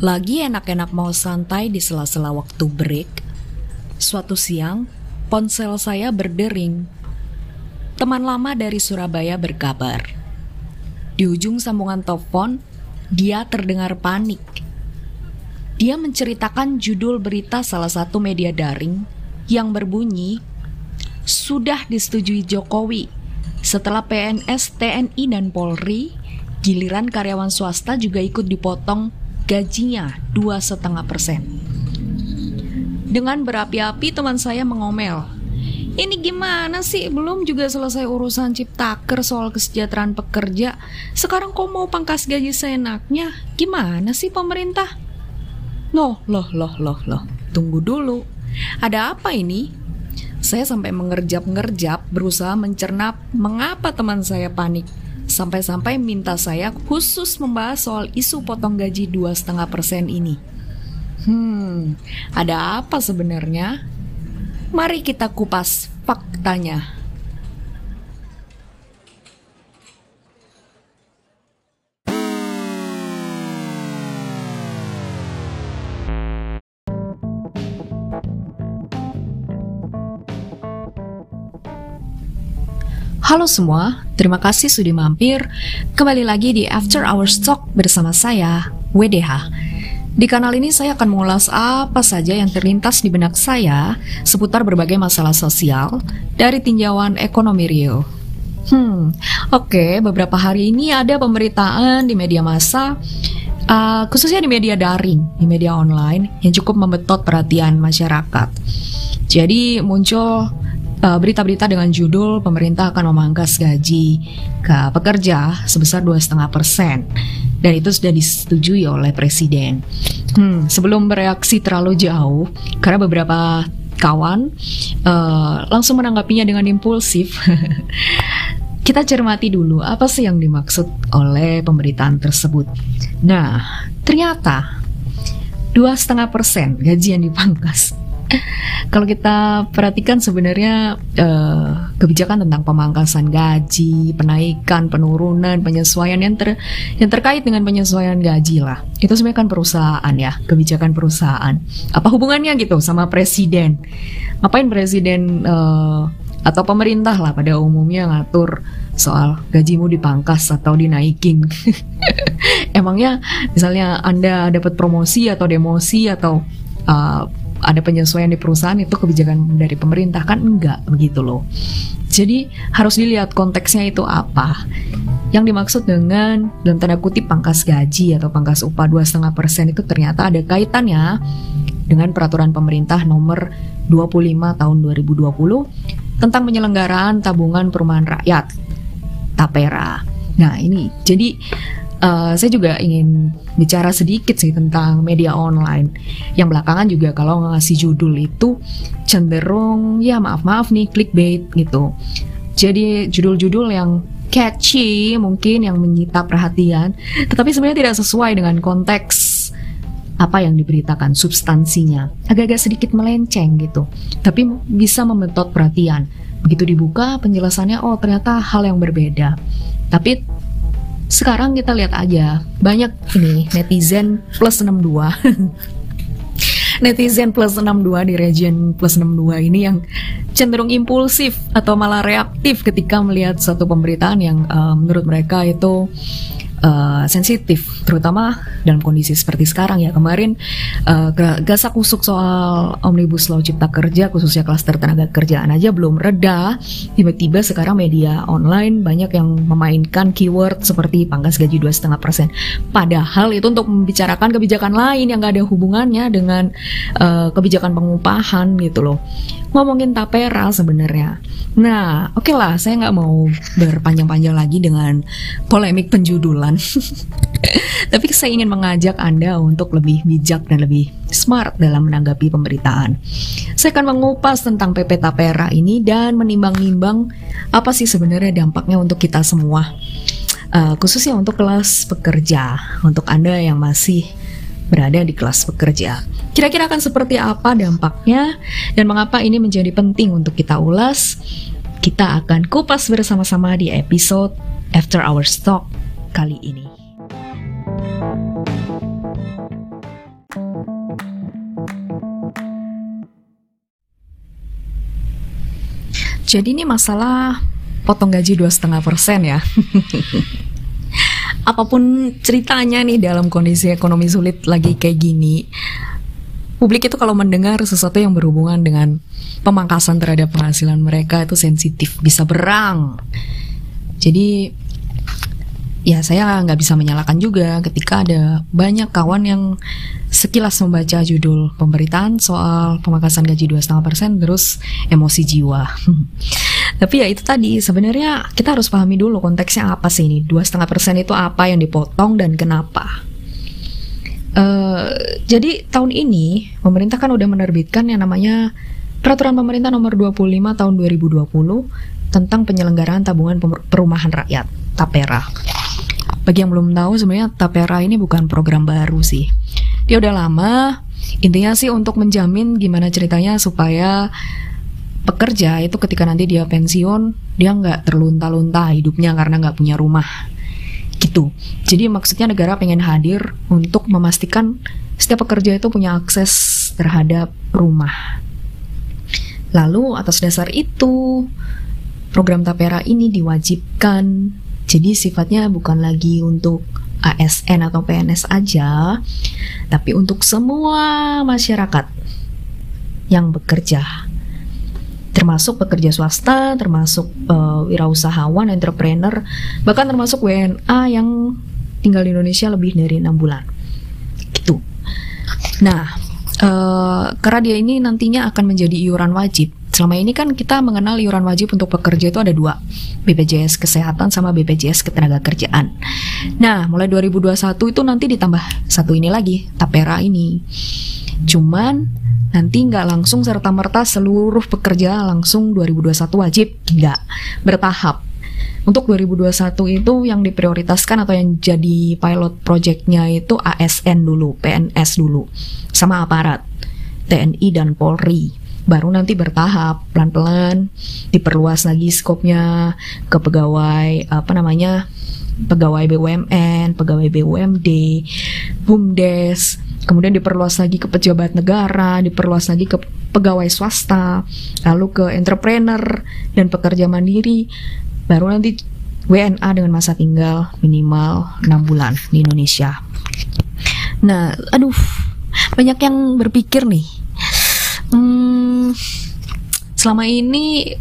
Lagi enak-enak mau santai di sela-sela waktu break, suatu siang ponsel saya berdering. Teman lama dari Surabaya berkabar. Di ujung sambungan telepon, dia terdengar panik. Dia menceritakan judul berita salah satu media daring yang berbunyi, "Sudah disetujui Jokowi setelah PNS, TNI, dan Polri, giliran karyawan swasta juga ikut dipotong gajinya dua setengah persen. Dengan berapi-api teman saya mengomel, ini gimana sih? Belum juga selesai urusan ciptaker soal kesejahteraan pekerja. Sekarang kok mau pangkas gaji seenaknya? Gimana sih pemerintah? Loh, loh, loh, loh, loh. Tunggu dulu. Ada apa ini? Saya sampai mengerjap-ngerjap berusaha mencerna mengapa teman saya panik. Sampai-sampai minta saya khusus membahas soal isu potong gaji 2,5% ini. Hmm, ada apa sebenarnya? Mari kita kupas faktanya. Halo semua, terima kasih sudah mampir. Kembali lagi di After Hours Talk bersama saya, WDH. Di kanal ini saya akan mengulas apa saja yang terlintas di benak saya seputar berbagai masalah sosial dari tinjauan ekonomi Rio. Hmm, oke, okay, beberapa hari ini ada pemberitaan di media massa, uh, khususnya di media daring, di media online, yang cukup membetot perhatian masyarakat. Jadi muncul berita-berita uh, dengan judul pemerintah akan memangkas gaji ke pekerja sebesar dua setengah persen dan itu sudah disetujui oleh presiden. Hmm, sebelum bereaksi terlalu jauh, karena beberapa kawan uh, langsung menanggapinya dengan impulsif. Kita cermati dulu apa sih yang dimaksud oleh pemberitaan tersebut. Nah, ternyata dua setengah persen gaji yang dipangkas kalau kita perhatikan sebenarnya uh, kebijakan tentang pemangkasan gaji, penaikan, penurunan, penyesuaian yang ter yang terkait dengan penyesuaian gaji lah. Itu sebenarnya kan perusahaan ya, kebijakan perusahaan. Apa hubungannya gitu sama presiden? Ngapain presiden uh, atau pemerintah lah pada umumnya ngatur soal gajimu dipangkas atau dinaikin. Emangnya misalnya Anda dapat promosi atau demosi atau uh, ada penyesuaian di perusahaan itu kebijakan dari pemerintah kan enggak begitu loh. Jadi harus dilihat konteksnya itu apa. Yang dimaksud dengan dalam tanda kutip pangkas gaji atau pangkas upah 2,5% itu ternyata ada kaitannya dengan peraturan pemerintah nomor 25 tahun 2020 tentang penyelenggaraan tabungan perumahan rakyat Tapera. Nah, ini jadi uh, saya juga ingin bicara sedikit sih tentang media online. Yang belakangan juga kalau ngasih judul itu cenderung ya maaf-maaf nih clickbait gitu. Jadi judul-judul yang catchy mungkin yang menyita perhatian, tetapi sebenarnya tidak sesuai dengan konteks apa yang diberitakan substansinya agak-agak sedikit melenceng gitu tapi bisa membentot perhatian begitu dibuka penjelasannya oh ternyata hal yang berbeda tapi sekarang kita lihat aja, banyak ini netizen plus 62. netizen plus 62 di region plus 62 ini yang cenderung impulsif atau malah reaktif ketika melihat satu pemberitaan yang uh, menurut mereka itu uh, sensitif, terutama dalam kondisi seperti sekarang ya. Kemarin uh, gasak kusuk soal omnibus law cipta kerja, khususnya klaster tenaga kerjaan aja belum reda. Tiba-tiba sekarang media online banyak yang memainkan keyword seperti pangkas gaji dua setengah persen. Padahal itu untuk membicarakan kebijakan lain yang gak ada hubungannya dengan uh, kebijakan pengupahan gitu loh. Ngomongin tapera sebenarnya. Nah, oke okay lah, saya nggak mau berpanjang-panjang lagi dengan polemik penjudulan Tapi saya ingin mengajak Anda untuk lebih bijak dan lebih smart dalam menanggapi pemberitaan. Saya akan mengupas tentang PP Tapera ini dan menimbang-nimbang apa sih sebenarnya dampaknya untuk kita semua. Uh, khususnya untuk kelas pekerja, untuk Anda yang masih berada di kelas pekerja. Kira-kira akan seperti apa dampaknya dan mengapa ini menjadi penting untuk kita ulas? Kita akan kupas bersama-sama di episode After Our Stock kali ini. Jadi ini masalah potong gaji 2,5% ya. Apa pun ceritanya nih dalam kondisi ekonomi sulit lagi kayak gini, publik itu kalau mendengar sesuatu yang berhubungan dengan pemangkasan terhadap penghasilan mereka itu sensitif, bisa berang. Jadi ya saya nggak bisa menyalahkan juga ketika ada banyak kawan yang sekilas membaca judul pemberitaan soal pemangkasan gaji 2,5% terus emosi jiwa. Tapi ya itu tadi sebenarnya kita harus pahami dulu konteksnya apa sih ini 2,5% itu apa yang dipotong dan kenapa. Uh, jadi tahun ini pemerintah kan udah menerbitkan yang namanya Peraturan Pemerintah Nomor 25 Tahun 2020 tentang penyelenggaraan tabungan perumahan rakyat (TAPERA). Bagi yang belum tahu sebenarnya TAPERA ini bukan program baru sih. Dia udah lama. Intinya sih untuk menjamin gimana ceritanya supaya pekerja itu ketika nanti dia pensiun dia nggak terlunta-lunta hidupnya karena nggak punya rumah gitu. Jadi maksudnya negara pengen hadir untuk memastikan setiap pekerja itu punya akses terhadap rumah. Lalu atas dasar itu program Tapera ini diwajibkan jadi sifatnya bukan lagi untuk ASN atau PNS aja, tapi untuk semua masyarakat yang bekerja. Termasuk pekerja swasta, termasuk uh, wirausahawan, entrepreneur, bahkan termasuk WNA yang tinggal di Indonesia lebih dari enam bulan. Gitu. Nah, uh, karena dia ini nantinya akan menjadi iuran wajib Selama ini kan kita mengenal iuran wajib untuk pekerja itu ada dua, BPJS Kesehatan sama BPJS Ketenagakerjaan. Nah, mulai 2021 itu nanti ditambah satu ini lagi, Tapera ini. Cuman nanti nggak langsung serta-merta seluruh pekerja langsung 2021 wajib, nggak, bertahap. Untuk 2021 itu yang diprioritaskan atau yang jadi pilot projectnya itu ASN dulu, PNS dulu, sama aparat, TNI dan Polri. Baru nanti bertahap pelan-pelan diperluas lagi skopnya ke pegawai apa namanya pegawai BUMN, pegawai BUMD, BUMDes, kemudian diperluas lagi ke pejabat negara, diperluas lagi ke pegawai swasta, lalu ke entrepreneur dan pekerja mandiri, baru nanti WNA dengan masa tinggal minimal 6 bulan di Indonesia. Nah, aduh, banyak yang berpikir nih, Hmm, selama ini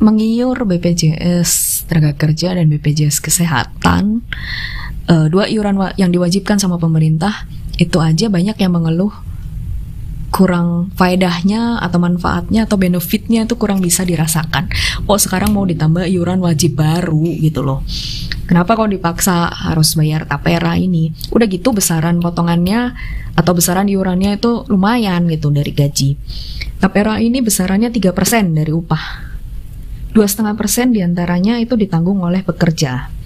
mengiur BPJS tenaga kerja dan BPJS kesehatan, uh, dua iuran yang diwajibkan sama pemerintah itu aja banyak yang mengeluh kurang faedahnya atau manfaatnya atau benefitnya itu kurang bisa dirasakan. Oh sekarang mau ditambah iuran wajib baru gitu loh. Kenapa kok dipaksa harus bayar tapera ini? Udah gitu besaran potongannya atau besaran iurannya itu lumayan gitu dari gaji. Tapera ini besarannya 3% dari upah. 2,5% di antaranya itu ditanggung oleh pekerja.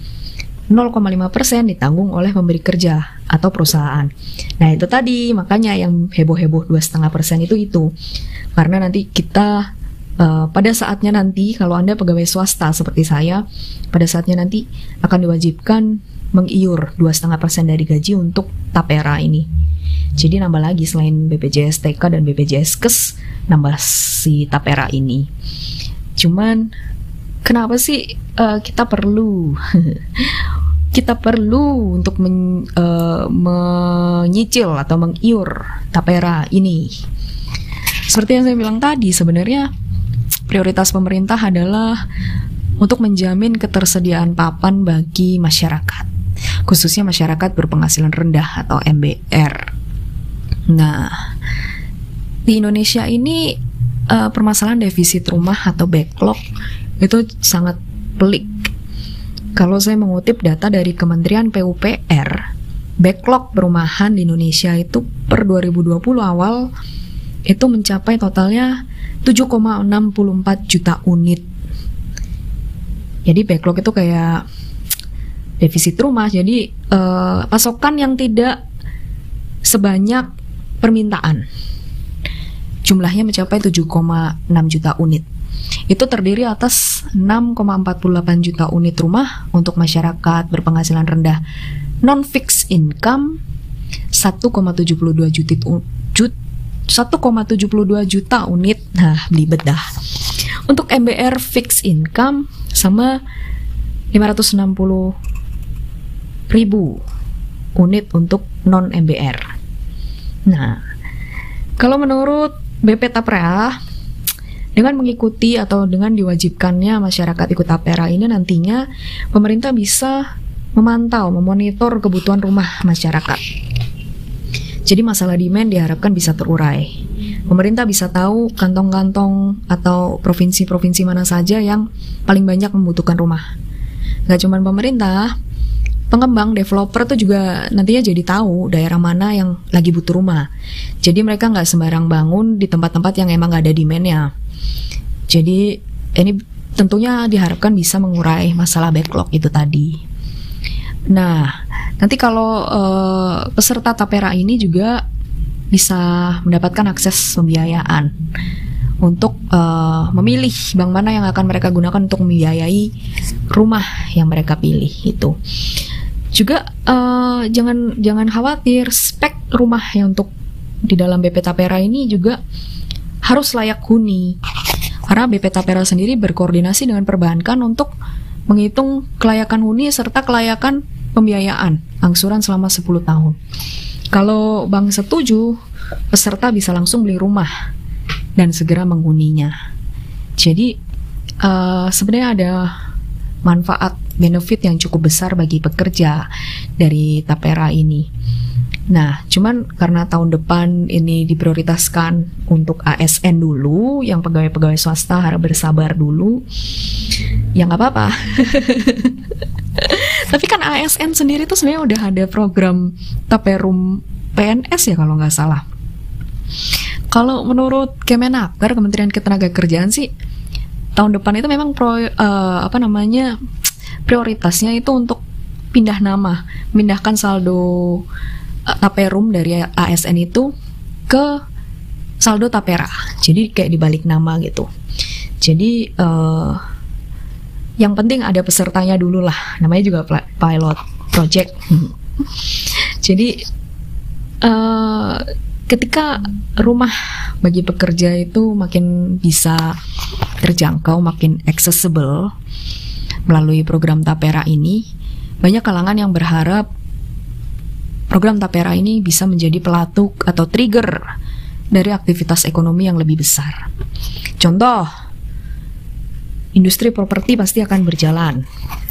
0,5% ditanggung oleh pemberi kerja atau perusahaan. Nah itu tadi makanya yang heboh-heboh 2,5% itu itu karena nanti kita uh, pada saatnya nanti kalau anda pegawai swasta seperti saya pada saatnya nanti akan diwajibkan mengiur 2,5% dari gaji untuk tapera ini. Jadi nambah lagi selain BPJS TK dan BPJS KES nambah si tapera ini. Cuman kenapa sih uh, kita perlu kita perlu untuk men, uh, menyicil atau mengiur tapera ini. Seperti yang saya bilang tadi, sebenarnya prioritas pemerintah adalah untuk menjamin ketersediaan papan bagi masyarakat, khususnya masyarakat berpenghasilan rendah atau MBR. Nah, di Indonesia ini uh, permasalahan defisit rumah atau backlog itu sangat pelik. Kalau saya mengutip data dari Kementerian PUPR, backlog perumahan di Indonesia itu per 2020 awal itu mencapai totalnya 7,64 juta unit. Jadi backlog itu kayak defisit rumah. Jadi uh, pasokan yang tidak sebanyak permintaan. Jumlahnya mencapai 7,6 juta unit. Itu terdiri atas 6,48 juta unit rumah untuk masyarakat berpenghasilan rendah non fixed income 1,72 juta 1,72 juta unit. Nah, belibet dah. Untuk MBR fixed income sama 560 ribu unit untuk non MBR. Nah, kalau menurut BP Tapra dengan mengikuti atau dengan diwajibkannya masyarakat ikut tapera ini nantinya pemerintah bisa memantau, memonitor kebutuhan rumah masyarakat. Jadi masalah demand diharapkan bisa terurai. Pemerintah bisa tahu kantong-kantong atau provinsi-provinsi mana saja yang paling banyak membutuhkan rumah. Gak cuma pemerintah, pengembang developer tuh juga nantinya jadi tahu daerah mana yang lagi butuh rumah. Jadi mereka nggak sembarang bangun di tempat-tempat yang emang nggak ada demandnya. Jadi ini tentunya diharapkan bisa mengurai masalah backlog itu tadi. Nah, nanti kalau uh, peserta tapera ini juga bisa mendapatkan akses pembiayaan untuk uh, memilih bank mana yang akan mereka gunakan untuk membiayai rumah yang mereka pilih itu. Juga uh, jangan jangan khawatir spek rumah yang untuk di dalam BP Tapera ini juga harus layak huni. Karena BP Tapera sendiri berkoordinasi dengan perbankan untuk menghitung kelayakan huni serta kelayakan pembiayaan angsuran selama 10 tahun. Kalau bank setuju, peserta bisa langsung beli rumah dan segera menghuninya. Jadi uh, sebenarnya ada manfaat benefit yang cukup besar bagi pekerja dari Tapera ini. Nah, cuman karena tahun depan ini diprioritaskan untuk ASN dulu, yang pegawai-pegawai swasta harus bersabar dulu, ya nggak apa-apa. Tapi kan ASN sendiri tuh sebenarnya udah ada program Taperum PNS ya kalau nggak salah. Kalau menurut Kemenaker, Kementerian Ketenagakerjaan sih, tahun depan itu memang pro, uh, apa namanya prioritasnya itu untuk pindah nama, pindahkan saldo Taperum dari ASN itu ke saldo Tapera. Jadi kayak dibalik nama gitu. Jadi uh, yang penting ada pesertanya dulu lah. Namanya juga pilot project. Jadi uh, ketika rumah bagi pekerja itu makin bisa terjangkau, makin accessible melalui program Tapera ini, banyak kalangan yang berharap Program Tapera ini bisa menjadi pelatuk atau trigger dari aktivitas ekonomi yang lebih besar. Contoh, industri properti pasti akan berjalan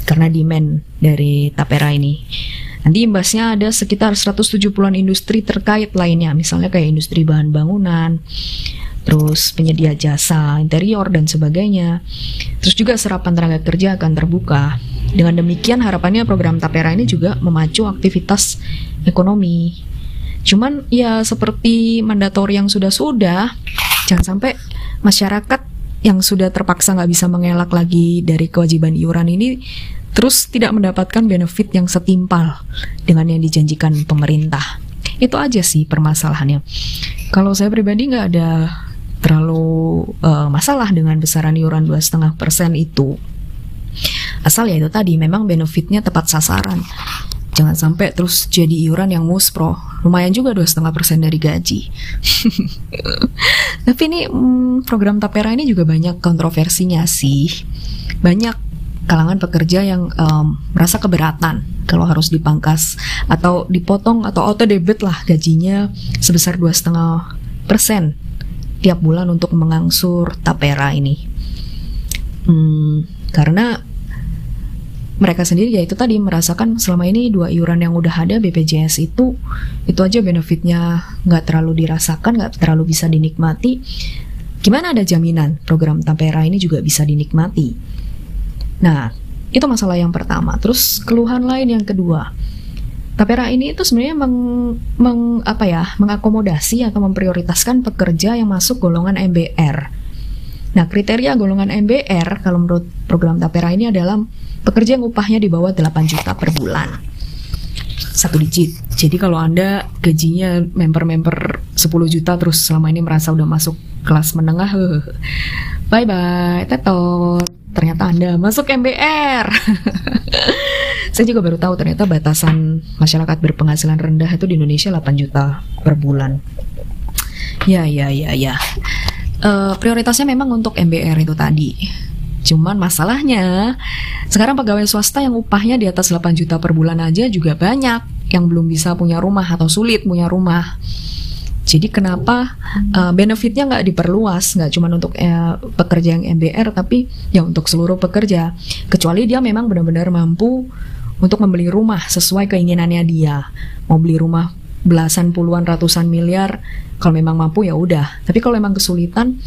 karena demand dari Tapera ini. Nanti imbasnya ada sekitar 170-an industri terkait lainnya, misalnya kayak industri bahan bangunan, terus penyedia jasa interior dan sebagainya. Terus juga serapan tenaga kerja akan terbuka. Dengan demikian harapannya program Tapera ini juga memacu aktivitas ekonomi. Cuman ya seperti mandatori yang sudah-sudah, jangan sampai masyarakat yang sudah terpaksa nggak bisa mengelak lagi dari kewajiban iuran ini terus tidak mendapatkan benefit yang setimpal dengan yang dijanjikan pemerintah. Itu aja sih permasalahannya. Kalau saya pribadi nggak ada terlalu uh, masalah dengan besaran iuran 2,5% itu. Asal ya itu tadi memang benefitnya tepat sasaran. Jangan sampai terus jadi iuran yang muspro. Lumayan juga dua setengah persen dari gaji. Tapi ini hmm, program Tapera ini juga banyak kontroversinya sih. Banyak kalangan pekerja yang um, merasa keberatan kalau harus dipangkas atau dipotong atau auto debit lah gajinya sebesar dua setengah persen tiap bulan untuk mengangsur tapera ini. Hmm, karena mereka sendiri ya itu tadi merasakan selama ini dua iuran yang udah ada BPJS itu itu aja benefitnya nggak terlalu dirasakan nggak terlalu bisa dinikmati. Gimana ada jaminan program Tapera ini juga bisa dinikmati? Nah itu masalah yang pertama. Terus keluhan lain yang kedua Tapera ini itu sebenarnya meng, meng apa ya mengakomodasi atau memprioritaskan pekerja yang masuk golongan MBR Nah, kriteria golongan MBR kalau menurut program Tapera ini adalah pekerja yang upahnya di bawah 8 juta per bulan. Satu digit. Jadi kalau Anda gajinya member-member 10 juta terus selama ini merasa udah masuk kelas menengah, bye bye, tetot. Ternyata Anda masuk MBR. Saya juga baru tahu ternyata batasan masyarakat berpenghasilan rendah itu di Indonesia 8 juta per bulan. Ya, ya, ya, ya. uh, prioritasnya memang untuk MBR itu tadi. Cuman masalahnya sekarang pegawai swasta yang upahnya di atas 8 juta per bulan aja juga banyak yang belum bisa punya rumah atau sulit punya rumah. Jadi kenapa uh, benefitnya nggak diperluas, nggak cuma untuk uh, pekerja yang MBR, tapi ya untuk seluruh pekerja. Kecuali dia memang benar-benar mampu untuk membeli rumah sesuai keinginannya dia. Mau beli rumah belasan, puluhan, ratusan miliar, kalau memang mampu ya udah. Tapi kalau memang kesulitan,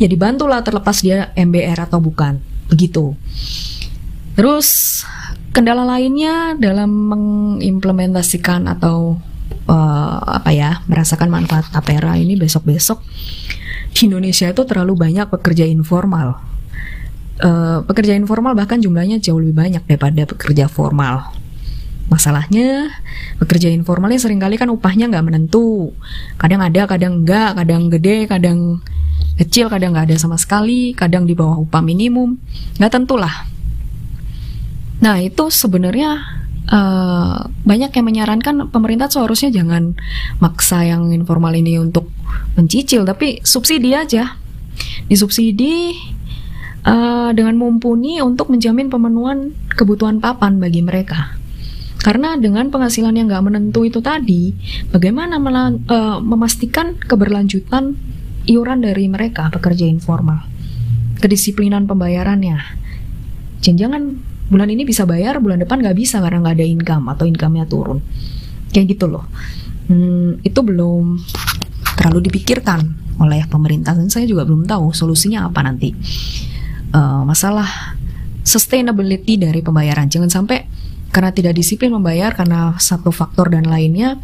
ya dibantulah terlepas dia MBR atau bukan. Begitu. Terus kendala lainnya dalam mengimplementasikan atau uh, apa ya merasakan manfaat tapera ini besok-besok di Indonesia itu terlalu banyak pekerja informal. Uh, pekerja informal bahkan jumlahnya jauh lebih banyak daripada pekerja formal. Masalahnya pekerja informalnya sering kali kan upahnya nggak menentu. Kadang ada, kadang enggak, kadang gede, kadang kecil, kadang nggak ada sama sekali, kadang di bawah upah minimum. Nggak tentulah. Nah itu sebenarnya uh, banyak yang menyarankan pemerintah seharusnya jangan maksa yang informal ini untuk mencicil, tapi subsidi aja. Disubsidi uh, dengan mumpuni untuk menjamin pemenuhan kebutuhan papan bagi mereka. Karena dengan penghasilan yang nggak menentu itu tadi, bagaimana uh, memastikan keberlanjutan iuran dari mereka pekerja informal, kedisiplinan pembayarannya. Jangan-jangan bulan ini bisa bayar bulan depan nggak bisa karena nggak ada income atau income-nya turun. Kayak gitu loh. Hmm, itu belum terlalu dipikirkan oleh pemerintah dan saya juga belum tahu solusinya apa nanti. Uh, masalah sustainability dari pembayaran. Jangan sampai karena tidak disiplin membayar karena satu faktor dan lainnya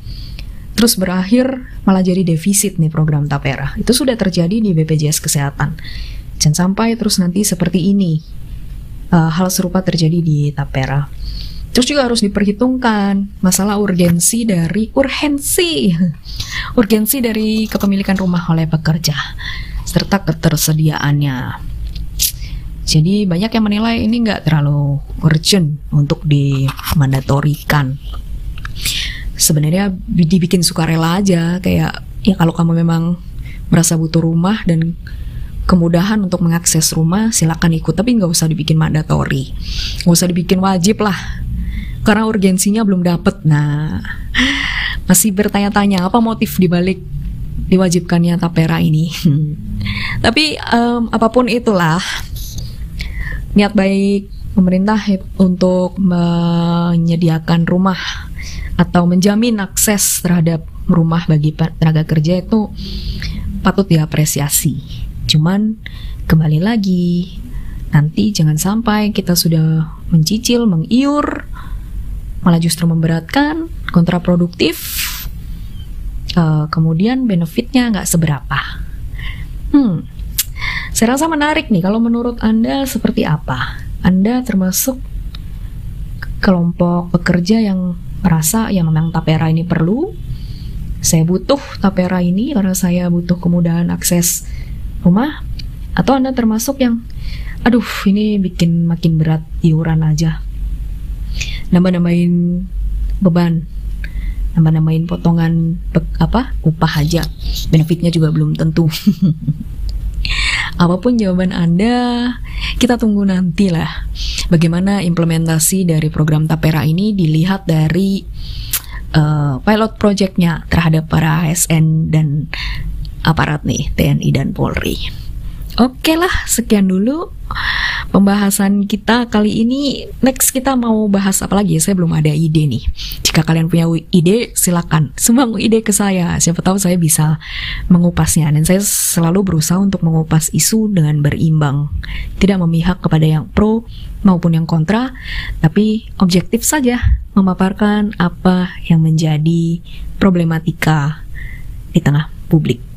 terus berakhir malah jadi defisit nih program Tapera. Itu sudah terjadi di BPJS Kesehatan. Jangan sampai terus nanti seperti ini uh, hal serupa terjadi di Tapera. Terus juga harus diperhitungkan masalah urgensi dari urgensi, urgensi dari kepemilikan rumah oleh pekerja serta ketersediaannya. Jadi banyak yang menilai ini nggak terlalu urgent untuk dimandatorikan. Sebenarnya dibikin sukarela aja, kayak ya kalau kamu memang merasa butuh rumah dan kemudahan untuk mengakses rumah silakan ikut. Tapi nggak usah dibikin mandatori. Nggak usah dibikin wajib lah. Karena urgensinya belum dapet. Nah masih bertanya-tanya apa motif dibalik diwajibkannya tapera ini? Tapi um, apa pun itulah niat baik pemerintah untuk menyediakan rumah atau menjamin akses terhadap rumah bagi tenaga kerja itu patut diapresiasi Cuman kembali lagi, nanti jangan sampai kita sudah mencicil, mengiur, malah justru memberatkan, kontraproduktif, uh, kemudian benefitnya nggak seberapa. Hmm, saya rasa menarik nih. Kalau menurut anda seperti apa? Anda termasuk kelompok pekerja yang merasa yang memang tapera ini perlu. Saya butuh tapera ini karena saya butuh kemudahan akses rumah atau Anda termasuk yang aduh ini bikin makin berat iuran aja. Nambah-nambahin beban nambah-nambahin potongan apa upah aja. Benefitnya juga belum tentu. Apa pun jawaban Anda kita tunggu nanti lah bagaimana implementasi dari program Tapera ini dilihat dari uh, pilot projectnya terhadap para ASN dan aparat nih TNI dan Polri. Oke lah, sekian dulu pembahasan kita kali ini. Next kita mau bahas apa lagi? Saya belum ada ide nih. Jika kalian punya ide, silakan sumbang ide ke saya. Siapa tahu saya bisa mengupasnya. Dan saya selalu berusaha untuk mengupas isu dengan berimbang, tidak memihak kepada yang pro maupun yang kontra, tapi objektif saja memaparkan apa yang menjadi problematika di tengah publik.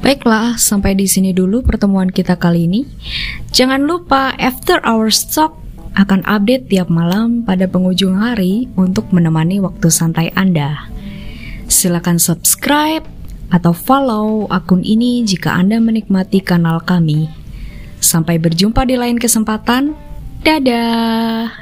Baiklah, sampai di sini dulu pertemuan kita kali ini. Jangan lupa After Hours Talk akan update tiap malam pada penghujung hari untuk menemani waktu santai Anda. Silakan subscribe atau follow akun ini jika Anda menikmati kanal kami Sampai berjumpa di lain kesempatan. Dadah.